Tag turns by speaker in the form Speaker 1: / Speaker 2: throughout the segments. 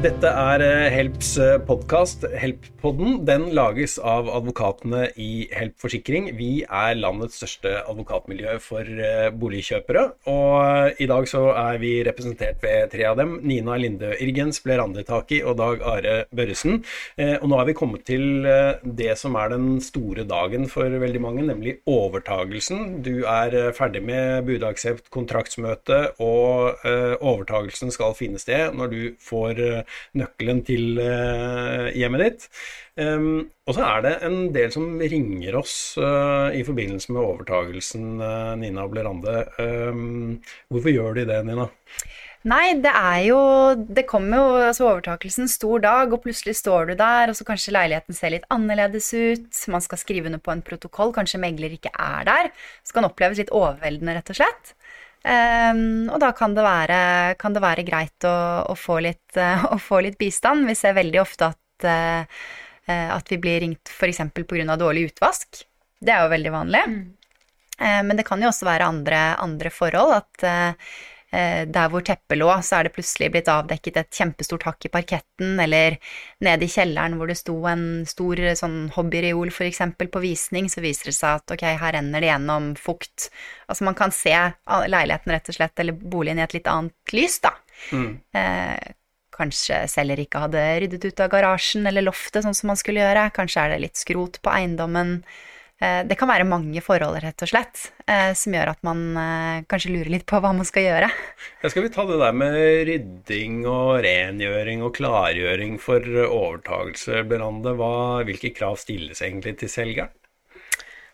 Speaker 1: Dette er eh, Helps podkast, Help-podden. Den lages av advokatene i Help Forsikring. Vi er landets største advokatmiljø for eh, boligkjøpere. Og eh, i dag så er vi representert ved tre av dem. Nina Linde Irgens, Blair Andetaki og Dag Are Børresen. Og nå er vi kommet til det som er den store dagen for veldig mange, nemlig overtagelsen. Du er ferdig med budaksept, kontraktsmøte, og overtagelsen skal finne sted når du får nøkkelen til eh, hjemmet ditt. Um, og så er det en del som ringer oss uh, i forbindelse med overtagelsen, uh, Nina Blerande. Um, hvorfor gjør de det, Nina?
Speaker 2: Nei, det er jo Det kommer jo altså overtakelsen, stor dag, og plutselig står du der, og så kanskje leiligheten ser litt annerledes ut. Man skal skrive under på en protokoll, kanskje megler ikke er der. Så kan oppleves litt overveldende, rett og slett. Um, og da kan det være, kan det være greit å, å, få litt, uh, å, få litt, bistand. Vi ser veldig ofte at, uh, at vi blir ringt f.eks. pga. dårlig utvask. Det er jo veldig vanlig. Mm. Uh, men det kan jo også være andre, andre forhold. At der hvor teppet lå, så er det plutselig blitt avdekket et kjempestort hakk i parketten, eller nede i kjelleren hvor det sto en stor sånn hobbyreol f.eks. på visning, så viser det seg at ok, her renner det gjennom fukt. Altså man kan se leiligheten rett og slett, eller boligen i et litt annet lys, da. Mm. Eh, kanskje selger ikke hadde ryddet ut av garasjen eller loftet sånn som man skulle gjøre, kanskje er det litt skrot på eiendommen. Eh, det kan være mange forhold, rett og slett, eh, som gjør at man eh, kanskje lurer litt på hva man skal gjøre.
Speaker 1: Ja, skal vi ta det der med rydding og rengjøring og klargjøring for overtagelse, Berande? Hvilke krav stilles egentlig til selgeren?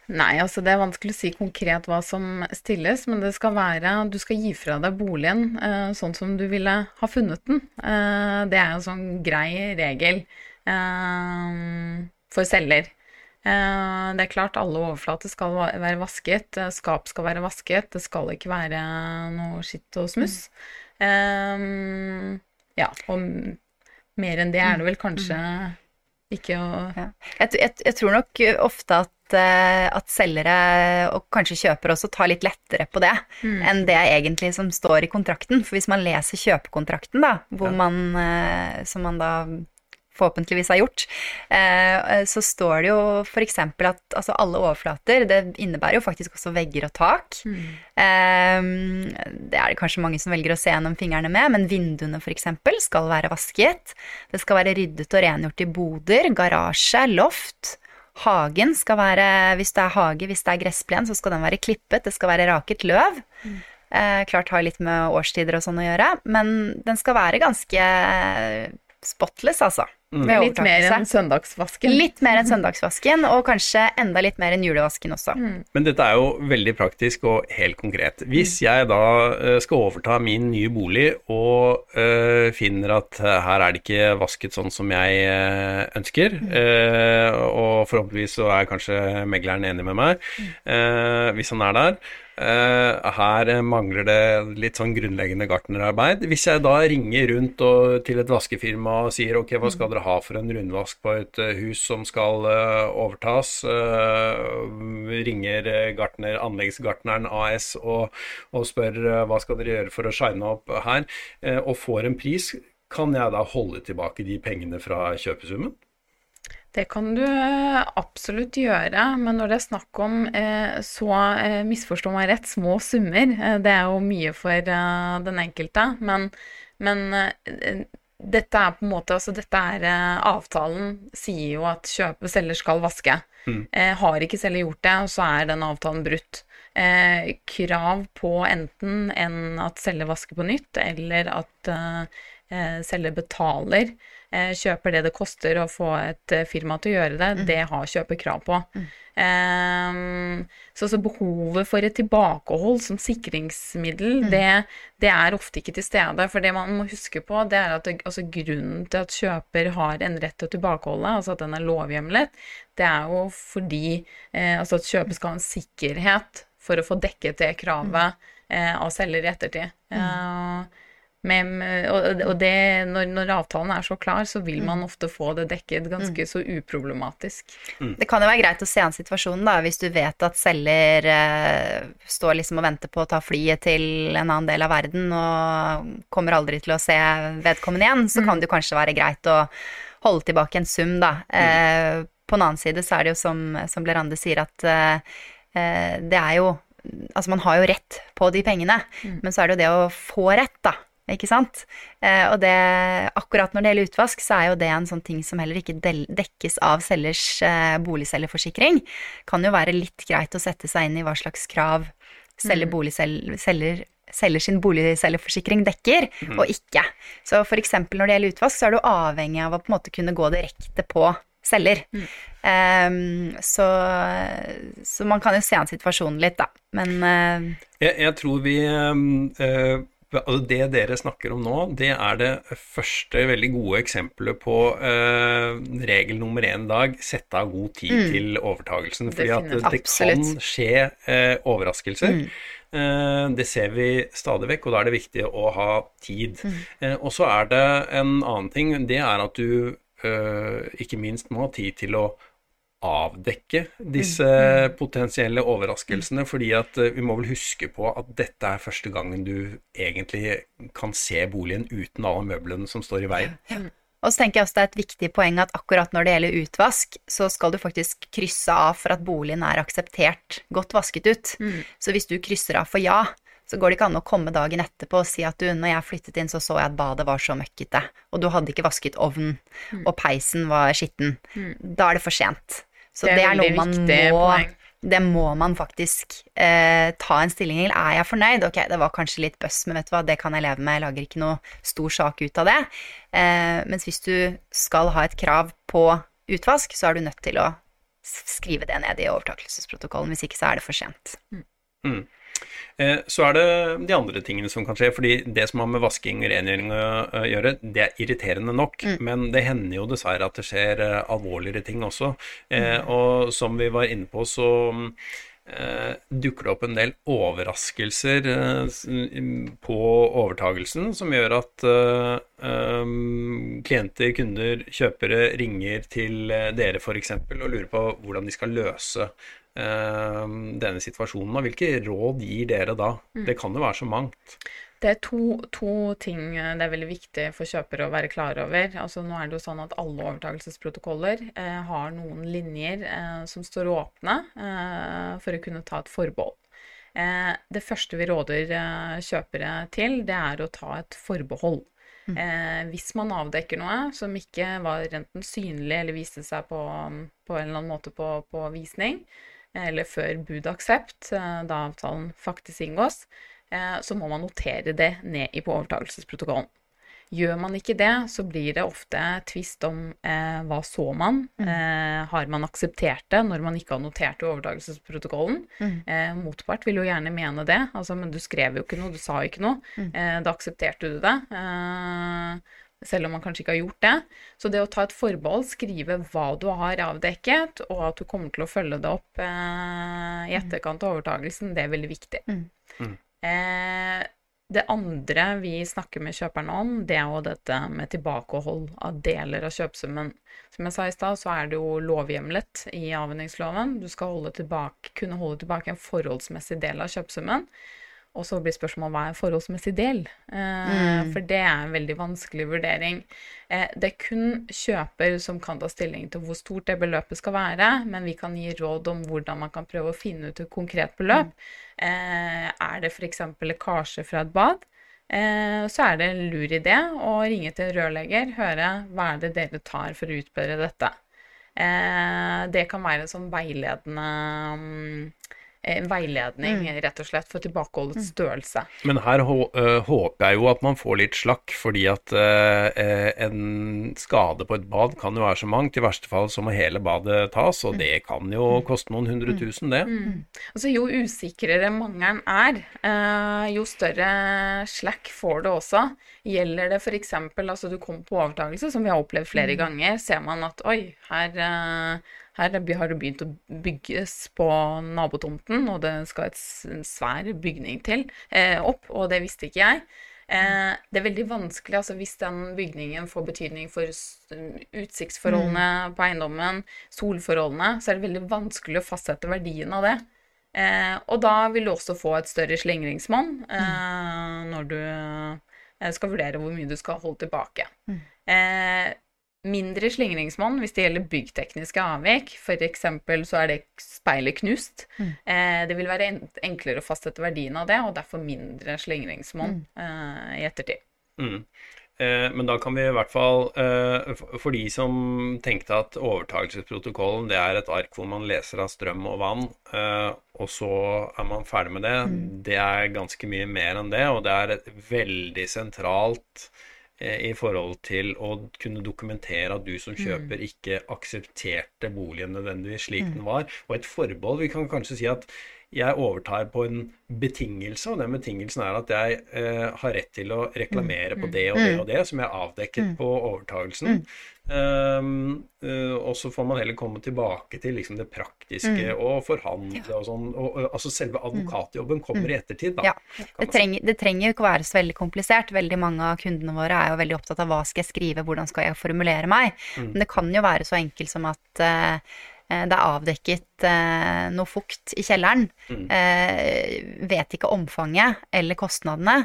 Speaker 3: Nei, altså det er vanskelig å si konkret hva som stilles, men det skal være Du skal gi fra deg boligen eh, sånn som du ville ha funnet den. Eh, det er en sånn grei regel eh, for selger. Eh, det er klart alle overflater skal være vasket, eh, skap skal være vasket, det skal ikke være noe skitt og smuss. Mm. Ja, og mer enn det er det vel kanskje ikke å ja.
Speaker 2: jeg, jeg, jeg, tror nok ofte at, at selgere, og kanskje kjøpere også, tar litt lettere på det mm. enn det egentlig som står i kontrakten. For hvis man leser kjøpekontrakten, da, hvor ja. man, som man da forhåpentligvis har gjort, eh, så står det jo f.eks. at altså alle overflater Det innebærer jo faktisk også vegger og tak. Mm. Det er det kanskje mange som velger å se gjennom fingrene med, men vinduene f.eks. skal være vasket. Det skal være ryddet og rengjort i boder, garasje, loft. Hagen skal være, hvis det er hage, hvis det er gressplen, så skal den være klippet. Det skal være raket løv. Mm. Eh, klart har litt med årstider og sånn å gjøre, men den skal være ganske spotless, altså.
Speaker 3: Mm. Litt mer enn søndagsvasken.
Speaker 2: Litt mer enn søndagsvasken, og kanskje enda litt mer enn julevasken også. Mm.
Speaker 1: Men dette er jo veldig praktisk og helt konkret. Hvis mm. jeg da uh, skal overta min nye bolig og uh, finner at uh, her er det ikke vasket sånn som jeg ønsker, mm. og forhåpentligvis så er kanskje megleren enig med meg, mm. hvis han er der her mangler det litt sånn grunnleggende gartnerarbeid. Hvis jeg da ringer rundt og, til et vaskefirma og sier ok, hva skal dere ha for en rundvask på et uh, hus som skal uh, overtas, ringer gartner, anleggsgartneren AS og, og spør hva skal dere gjøre for å shine opp her, og får en pris, kan jeg da holde tilbake de pengene fra kjøpesummen?
Speaker 3: Det kan du eh, absolutt gjøre, men når det er snakk om eh, så eh, misforstå meg rett, små summer, det er jo mye for den enkelte, men, men dette er på en måte altså dette er Avtalen sier jo at kjøper selger skal vaske. Mm. har ikke selger gjort det, så er den avtalen brutt. krav på enten enn at selger vasker på nytt, eller at selger betaler kjøper det det koster å få et eh, firma til å gjøre det, mm. det har kjøper krav på. Mm. Um, så, så, behovet for et tilbakehold som sikringsmiddel, mm. det, det, er ofte ikke til stede. For det man må huske på, det er at det, altså grunnen til at kjøper har en rett til å tilbakeholde, altså at den er lovhjemlet, det er jo fordi eh, altså at kjøper skal ha en sikkerhet for å få dekket det kravet mm. eh, av selger i ettertid. Uh, Med, og og det, når, når avtalen er så klar, så vil man ofte få det dekket ganske så uproblematisk.
Speaker 2: Det kan jo være greit å se an situasjonen, da, hvis du vet at selger eh, står liksom og venter på å ta flyet til en annen del av verden og kommer aldri til å se vedkommende igjen, så kan det jo kanskje være greit å holde tilbake en sum, da. Eh, på en annen side så er det jo som, som Lerande sier, at eh, eh, det er jo Altså, man har jo rett på de pengene, men så er det jo det å få rett, da. Ikke sant? Eh, og det, akkurat når det gjelder utvask, så er jo det en sånn ting som heller ikke dekkes av selgers eh, boligselgerforsikring. Kan jo være litt greit å sette seg inn i hva slags krav selger boligselger selger, selger sin boligselgerforsikring dekker, og ikke. Så eksempel når det gjelder utvask, så er du avhengig av å på en måte kunne gå direkte på selger. Ehm, så, så man kan jo se an situasjonen litt, da. Men eh,
Speaker 1: Jeg, jeg tror vi eh, Altså Det dere snakker om nå, det er det første veldig gode eksempelet på eh, regel nummer én dag. Sette av god tid til overtagelsen. Fordi at det, det kan skje eh, overraskelser. Eh, det ser vi stadig vekk, og da er det viktig å ha tid. Eh, og så er det en annen ting. Det er at du eh, ikke minst må ha tid til å avdekke disse potensielle overraskelsene, fordi at eh, vi må vel huske på at dette er første gangen du egentlig kan se boligen uten alle møblene som står i veien.
Speaker 2: Og så tenker jeg også det er et viktig poeng at akkurat når det gjelder utvask, så skal du faktisk krysse av for at boligen er akseptert godt vasket ut. Så hvis du krysser av for ja, så går det ikke an å komme dagen etterpå og si at du, når jeg flyttet inn, så så jeg at badet var så møkkete, og du hadde ikke vasket ovnen, og peisen var skitten. Da er det for sent. Så
Speaker 3: Det
Speaker 2: det
Speaker 3: er
Speaker 2: er, noe man må
Speaker 3: poeng.
Speaker 2: det må man faktisk eh, ta en stilling til. Er jeg fornøyd? Ok, det var kanskje litt bøss, men vet du hva, det kan jeg leve med. Jeg lager ikke noe stor sak ut av det. Eh, mens hvis du skal ha et krav på utvask, så er du nødt til å skrive det ned i overtakelsesprotokollen. Hvis ikke så er det for sent.
Speaker 1: Eh, Så er det de andre tingene som kan skje, fordi det som har med vasking og rengjøring å gjøre, det er irriterende nok, men det hender jo dessverre at det skjer eh, alvorligere ting også. Mm. Og som vi var inne på, så eh, dukker det opp en del overraskelser eh, på overtagelsen som gjør at eh, klienter, kunder, kjøpere ringer til eh, dere f.eks. og lurer på hvordan de skal løse eh, denne situasjonen. Og hvilke råd gir dere da? Det kan jo være så mangt.
Speaker 3: Det er to, to ting eh, det er veldig viktig for kjøpere å være klar over. Altså, nå er det jo sånn at alle overtakelsesprotokoller eh, har noen linjer eh, som står åpne eh, for å kunne ta et forbehold. Eh, det første vi råder eh, kjøpere til, det er å ta et forbehold. Eh, hvis man avdekker noe som ikke var enten synlig eller viste seg på, på en eller annen måte på, på visning, eller før bud aksept, eh, da avtalen faktisk inngås, eh, så må man notere det ned i på overtakelsesprotokollen. Gjør man ikke det, så blir det ofte tvist om eh, hva så man. Eh, har man akseptert det når man ikke har notert det i overtakelsesprotokollen? Eh, motpart vil jo gjerne mene det, altså, men du skrev jo ikke noe, du sa ikke noe. Eh, da aksepterte du det. Eh, selv om man kanskje ikke har gjort det. Så det å ta et forbehold, skrive hva du har avdekket, og at du kommer til å følge det opp eh, i etterkant av overtagelsen, det er veldig viktig. Eh, det andre vi snakker med kjøperne om, det er jo dette med tilbakehold av deler av kjøpesummen. Som jeg sa i stad, så er det jo lovhjemlet i avhendingsloven. Du skal holde tilbake, kunne holde tilbake en forholdsmessig del av kjøpesummen. Og så blir spørsmålet hva er en forholdsmessig del? Eh, For det er en veldig vanskelig vurdering. Eh, det er kun kjøper som kan ta stilling til hvor stort det beløpet skal være, men vi kan gi råd om hvordan man kan prøve å finne ut et konkret beløp. Eh, er det f.eks. lekkasje fra et bad? Eh, så er det en lur idé å ringe til en rørlegger, høre hva er det dere tar for å utbedre dette. Eh, det kan være en sånn veiledende mm, veiledning, rett og slett, for tilbakeholdets størrelse.
Speaker 1: Men her hå- øh, håper jeg jo at man får litt slakk, fordi at eh, en skade på et bad kan jo være så mangt. I verste fall så må hele badet tas, og det kan jo koste noen hundre tusen, det.
Speaker 3: Altså, jo usikrere mangelen er, eh, jo større slack får det også. Gjelder det f.eks. altså du kom på overtakelse, som vi har opplevd flere ganger, ser man at oi, her, eh, her har det begynt å bygges på nabotomten, og det skal et en svær bygning til eh, opp, og det visste ikke jeg. Eh, det er veldig vanskelig altså hvis den bygningen får betydning for utsiktsforholdene mm. på eiendommen, solforholdene, så er det veldig vanskelig å fastsette verdien av det. Eh, og da vil du også få et større slingringsmonn eh, mm. når du eh, skal vurdere hvor mye du skal holde tilbake. Mm. Eh, mindre slingringsmonn hvis det gjelder byggtekniske avvik. F.eks. så er det speilet knust. Mm. Eh, det vil være enklere å fastsette verdien av det, og derfor mindre slingringsmonn mm. eh, i ettertid.
Speaker 1: Mm. Eh, men da kan vi i hvert fall, eh, for de som tenkte at overtakelsesprotokollen det er et ark hvor man leser av strøm og vann, eh, og så er man ferdig med det, mm. det er ganske mye mer enn det, og det er et veldig sentralt Eh, i forhold til å kunne dokumentere at du som mm. kjøper ikke aksepterte boligen nødvendigvis slik den mm. var. Og et forbehold Vi kan kanskje si at jeg overtar på en betingelse, og den betingelsen er at jeg eh, har rett til å reklamere på mm. det og det og det, som jeg avdekket på overtagelsen. Um, uh, og så får man heller komme tilbake til liksom, det praktiske mm. og forhandle og sånn. Og, og, altså selve advokatjobben kommer i ettertid,
Speaker 2: da. Ja. Det, trenger, det trenger jo ikke være så veldig komplisert. Veldig mange av kundene våre er jo veldig opptatt av hva skal jeg skrive, hvordan skal jeg formulere meg. Mm. Men det kan jo være så enkelt som at uh, Eh, det er avdekket eh, noe fukt i kjelleren. Mm. Eh, vet ikke omfanget eller kostnadene.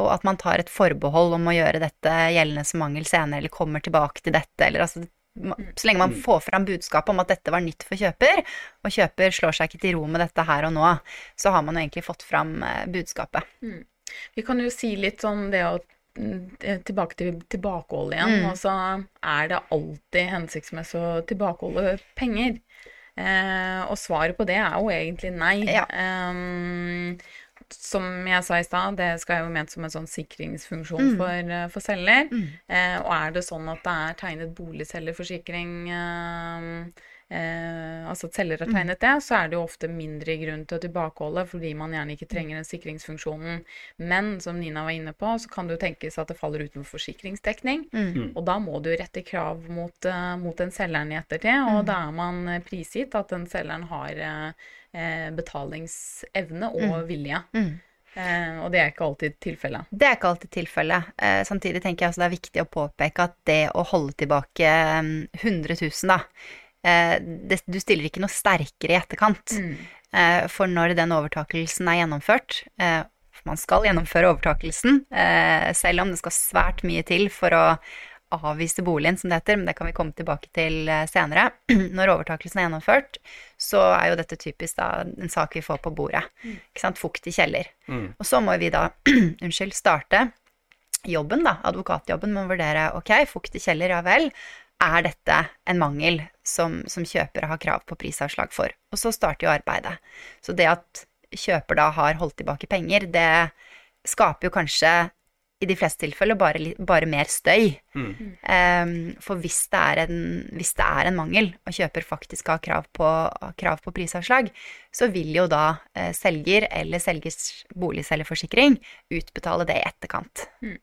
Speaker 2: Og at man tar et forbehold om å gjøre dette gjeldende som mangel senere, eller kommer tilbake til dette, eller altså så lenge man mm. får fram budskapet om at dette var nytt for kjøper, og kjøper slår seg ikke til ro med dette her og nå, så har man jo egentlig fått fram budskapet. Mm.
Speaker 3: Vi kan jo si litt om det Eh, tilbake til tilbakehold igjen. Mm. så er det alltid hensiktsmessig å tilbakeholde penger? Eh, og svaret på det er jo egentlig nei. Ja. Eh, som jeg sa i stad, det skal jo ment som en sånn sikringsfunksjon mm. for, eh, for, selger. Mm. Eh, og er det sånn at det er tegnet boligselgerforsikring eh, eh, altså at selger har mm. tegnet det, så er det jo ofte mindre grunn til å tilbakeholde fordi man gjerne ikke trenger den sikringsfunksjonen. Men som Nina var inne på, så kan det jo tenkes at det faller utenfor forsikringsdekning. Mm. mm. Og da må du rette krav mot, uh, mot den selgeren i ettertid, og mm. da er man eh, prisgitt at den selgeren har uh, betalingsevne og mm. vilje. Eh, og det er ikke alltid tilfellet.
Speaker 2: Det er ikke alltid tilfellet. Eh, samtidig tenker jeg altså det er viktig å påpeke at det å holde tilbake 100 000, da, det, du stiller ikke noe sterkere i etterkant. Mm. Eh, for når den overtakelsen er gjennomført eh, Man skal gjennomføre overtakelsen, selv om det skal svært mye til for å avvise boligen, som det heter, men det kan vi komme tilbake til senere. Når overtakelsen er gjennomført, så er jo dette typisk da en sak vi får på bordet. Mm. Ikke sant? Fukt i kjeller. Mm. Og så må vi da, unnskyld, starte jobben, da, advokatjobben, med å vurdere ok, fukt i kjeller, ja vel er dette en mangel som, som kjøpere har krav på prisavslag for. Og så starter jo arbeidet. Så det at kjøper da har holdt tilbake penger, det skaper jo kanskje i de fleste tilfeller bare, bare mer støy. Mm. Um, for hvis det, en, hvis det, er en, mangel, og kjøper faktisk har krav på, krav på prisavslag, så vil jo da eh, selger eller selgers boligselgerforsikring utbetale det i etterkant. Mm.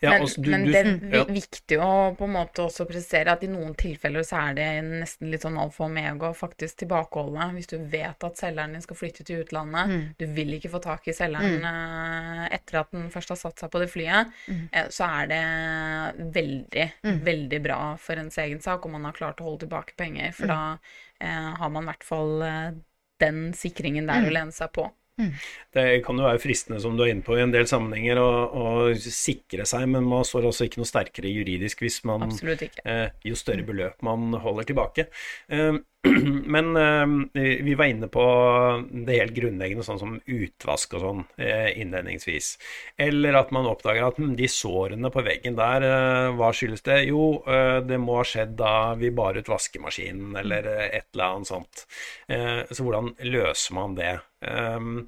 Speaker 3: Ja, men, altså, du, men, det er ja. viktig å på en måte også presisere at i noen tilfeller så er det nesten litt sånn alfa og omega faktisk tilbakeholde. Hvis du vet at selgeren din skal flytte til utlandet, mm. du vil ikke få tak i selgeren mm. Eh, etter at den først har satt seg på det flyet, mm. Eh, så er det veldig, mm. veldig bra for ens egen sak om man har klart å holde tilbake penger. For mm. da eh, har man i hvert fall eh, den sikringen der å mm. lene seg på.
Speaker 1: Mm. Det kan jo være fristende, som du er inne på, i en del sammenhenger å, å sikre seg, men man står altså ikke noe sterkere juridisk hvis man eh, Jo større beløp man holder tilbake. Eh, Men eh, vi var inne på det helt grunnleggende, sånn som utvask og sånn eh, innledningsvis. Eller at man oppdager at hm, de sårene på veggen der, eh, hva skyldes det? Jo, eh, det må ha skjedd da vi bar ut vaskemaskinen, eller et eller annet sånt. Eh, så hvordan løser man det? Um,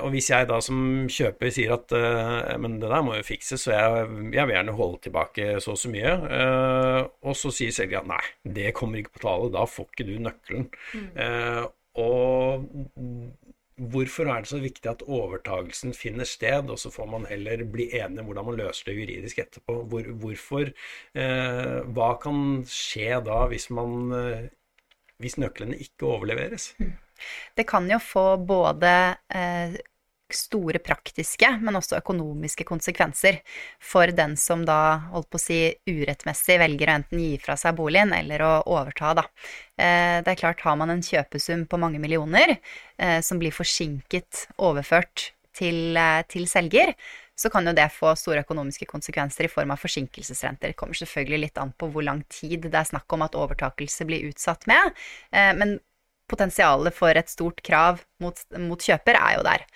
Speaker 1: og hvis jeg da som kjøper sier at uh, men det der må jo fikses, så jeg, jeg vil gjerne holde tilbake så og så mye, uh, og så sier selger at nei, det kommer ikke på tale, da får ikke du nøkkelen. Mm. Uh, og hvorfor er det så viktig at overtagelsen finner sted, og så får man heller bli enige om hvordan man løser det juridisk etterpå? Hvor, hvorfor Hva kan skje da hvis man hvis nøklene ikke overleveres?
Speaker 2: Det kan jo få både eh, store praktiske, men også økonomiske konsekvenser for den som da, holdt på å si, urettmessig velger å enten gi fra seg boligen eller å overta, da. Eh, det er klart, har man en kjøpesum på mange millioner eh, som blir forsinket overført til, eh, til selger, så kan jo det få store økonomiske konsekvenser i form av forsinkelsesrenter. Det kommer selvfølgelig litt an på hvor lang tid det er snakk om at overtakelse blir utsatt med. Men potensialet for et stort krav mot, mot kjøper er jo der.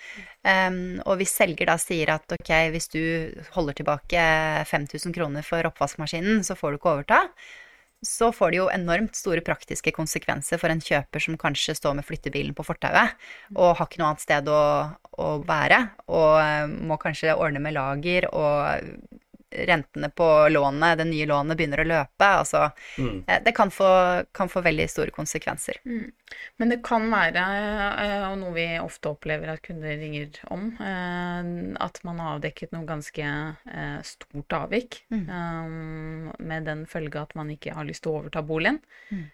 Speaker 2: Um, og hvis selger da sier at ok, hvis du holder tilbake 5000 kroner for oppvaskmaskinen, så får du ikke overta, så får det jo enormt store praktiske konsekvenser for en kjøper som kanskje står med flyttebilen på fortauet og har ikke noe annet sted å, å være, og må kanskje ordne med lager og rentene på lånet, det nye lånet, begynner å løpe. Altså, mm. Eh, det kan få, kan få, veldig store konsekvenser. Mm.
Speaker 3: Men det kan være, eh, og noe vi ofte opplever at kunder ringer om, eh, at man har avdekket noe ganske stort avvik. Mm. Med den følge at man ikke har lyst til å overta boligen. Mm.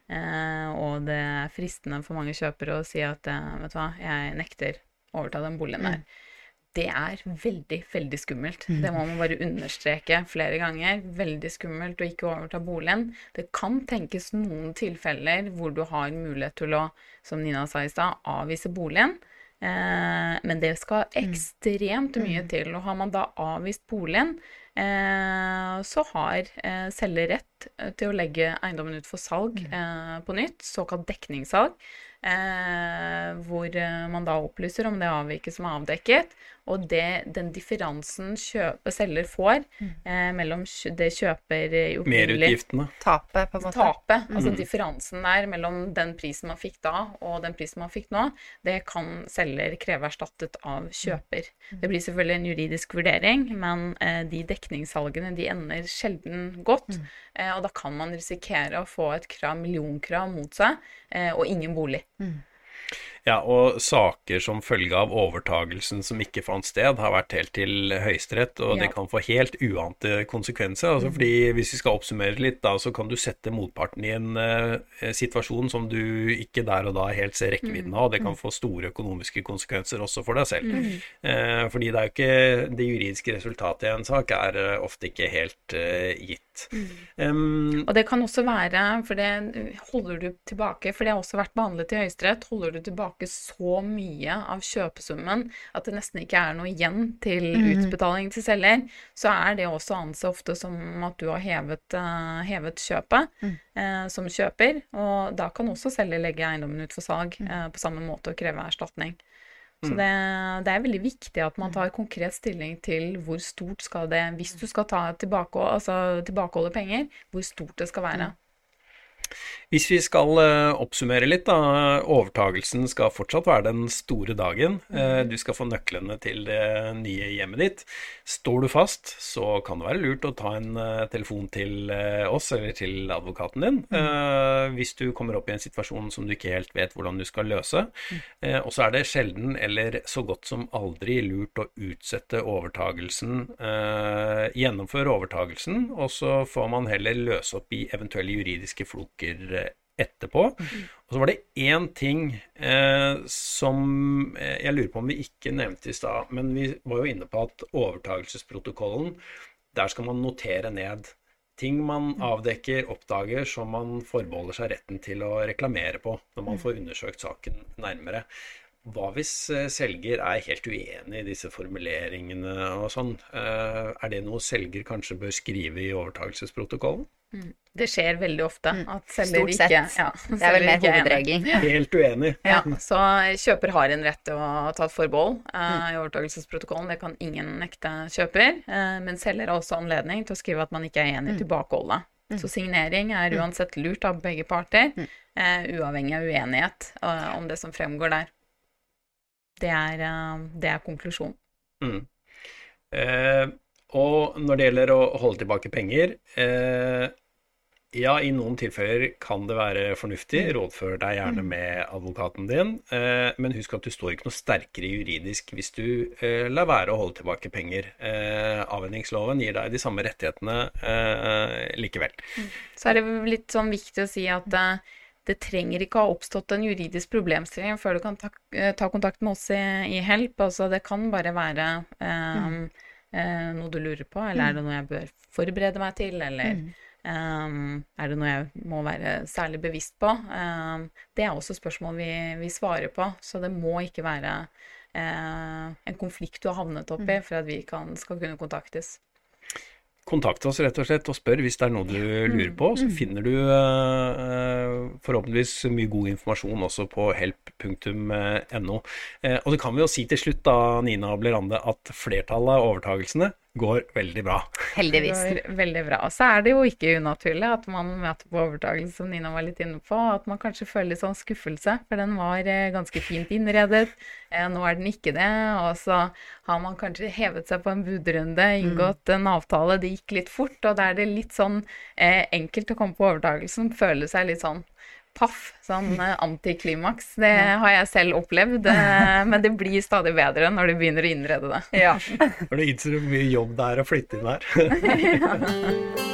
Speaker 3: Og det er fristende for mange kjøpere å si at vet du hva, jeg nekter å overta den boligen der. Mm det er veldig, veldig skummelt. Mm. Det må man bare understreke flere ganger. Veldig skummelt å ikke overta boligen. Det kan tenkes noen tilfeller hvor du har mulighet til å, som Nina sa i stad, avvise boligen. Eh, men det skal mm. ekstremt mye mm. til. Og har man da avvist boligen, eh, så har eh, selger rett til å legge eiendommen ut for salg eh, på nytt, såkalt dekningssalg. Eh, hvor eh, man da opplyser om det avviket som er avdekket, og det, den differansen kjøper, selger får mm. eh, mellom det kjøper
Speaker 1: Merutgiftene.
Speaker 2: Tapet, på en måte.
Speaker 3: Tapet. Altså mm. differansen der mellom den prisen man fikk da, og den prisen man fikk nå, det kan selger kreve erstattet av kjøper. Mm. Det blir selvfølgelig en juridisk vurdering, men eh, de dekningssalgene de ender sjelden godt. Mm. Og da kan man risikere å få et krav, millionkrav mot seg, eh, og ingen bolig. Mm.
Speaker 1: Ja, og saker som følge av overtagelsen som ikke fant sted, har vært helt til Høyesterett, og ja. det kan få helt uante konsekvenser. Altså, mm. fordi Hvis vi skal oppsummere litt, da, så kan du sette motparten i en uh, situasjon som du ikke der og da helt ser rekkevidden av, av. Det kan mm. få store økonomiske konsekvenser også for deg selv. Mm. Uh, fordi det er jo ikke Det juridiske resultatet i en sak er uh, ofte ikke helt gitt.
Speaker 3: Mm. Um, og det kan også være, for det holder du tilbake, for det har også vært behandlet i Høyesterett, holder du tilbake så mye av kjøpesummen at det nesten ikke er noe igjen til mm. utbetaling til selger, så er det også anse ofte som at du har hevet, uh, hevet kjøpet mm. uh, som kjøper. Og da kan også selger legge eiendommen ut for salg uh, på samme måte og kreve erstatning. Så mm. det, det, er veldig viktig at man tar konkret stilling til hvor stort skal det Hvis du skal ta tilbake, altså tilbakeholde penger, hvor stort det skal være.
Speaker 1: Hvis vi skal uh, oppsummere litt, da. Overtagelsen skal fortsatt være den store dagen. Uh, du skal få nøklene til det nye hjemmet ditt. Står du fast, så kan det være lurt å ta en uh, telefon til oss eller til advokaten din. Hvis du kommer opp i en situasjon som du ikke helt vet hvordan du skal løse. Og så er det sjelden eller så godt som aldri lurt å utsette overtagelsen. Gjennomføre overtagelsen, og så får man heller løse opp i eventuelle juridiske floker uker etterpå. Og så var det én ting eh, som eh, jeg lurer på om vi ikke nevnte i stad, men vi var jo inne på at overtakelsesprotokollen, der skal man notere ned ting man avdekker, oppdager, som man forbeholder seg retten til å reklamere på når man får undersøkt saken nærmere. Hva hvis eh, selger er helt uenig i disse formuleringene og sånn? Eh, er det noe selger kanskje bør skrive i overtakelsesprotokollen?
Speaker 3: Mm. Det skjer veldig ofte mm. at selger
Speaker 2: ikke ja, Det er vel mer hovedregelen.
Speaker 1: Helt uenig.
Speaker 3: Ja, så kjøper har en rett til å ta et forbehold uh, i overtakelsesprotokollen. Det kan ingen nekte kjøper. Uh, men selger har også anledning til å skrive at man ikke er enig i tilbakeholdet. Så signering er uansett lurt av begge parter, uh, uavhengig av uenighet om det som fremgår der. Det er, det er konklusjonen. Mm.
Speaker 1: og når det gjelder å holde tilbake penger ja, i noen tilfeller kan det være fornuftig. Mm. Rådfør deg gjerne mm. med advokaten din. Eh, men husk at du står ikke noe sterkere juridisk hvis du eh, lar være å holde tilbake penger. Avhendingsloven gir deg de samme rettighetene likevel. Mm.
Speaker 3: Så er det litt sånn viktig å si at det trenger ikke å ha oppstått en juridisk problemstilling før du kan ta, ta kontakt med oss i, i Help. Altså, det kan bare være um, mm. noe du lurer på, eller er det noe jeg bør forberede meg til, eller mm. Um, er det noe jeg må være særlig bevisst på? Um, det er også spørsmål vi, vi, svarer på, så det må ikke være uh, en konflikt du har havnet opp i mm. for at vi kan, skal kunne kontaktes.
Speaker 1: Kontakt oss rett og slett og spør hvis det er noe du lurer mm. på. Så mm. finner du uh, forhåpentligvis mye god informasjon også på help.no. Uh, og det kan vi jo si til slutt da, Nina og Blerande, at flertallet av overtagelsene går veldig bra.
Speaker 2: Heldigvis.
Speaker 3: Det går veldig bra. Og så er det jo ikke unaturlig at man møter på overtakelse, som Nina var litt inne på, at man kanskje føler litt sånn skuffelse, for den var eh, ganske fint innredet. Eh, nå er den ikke det. Og så har man kanskje hevet seg på en budrunde, inngått en avtale, det gikk litt fort, og da er det litt sånn eh, enkelt å komme på overtakelsen, føle seg litt sånn paff, sånn eh, antiklimaks. Det har jeg selv opplevd, eh, men det blir stadig bedre når du begynner å innrede det.
Speaker 1: Ja. Når du innser hvor mye jobb det er å flytte inn her.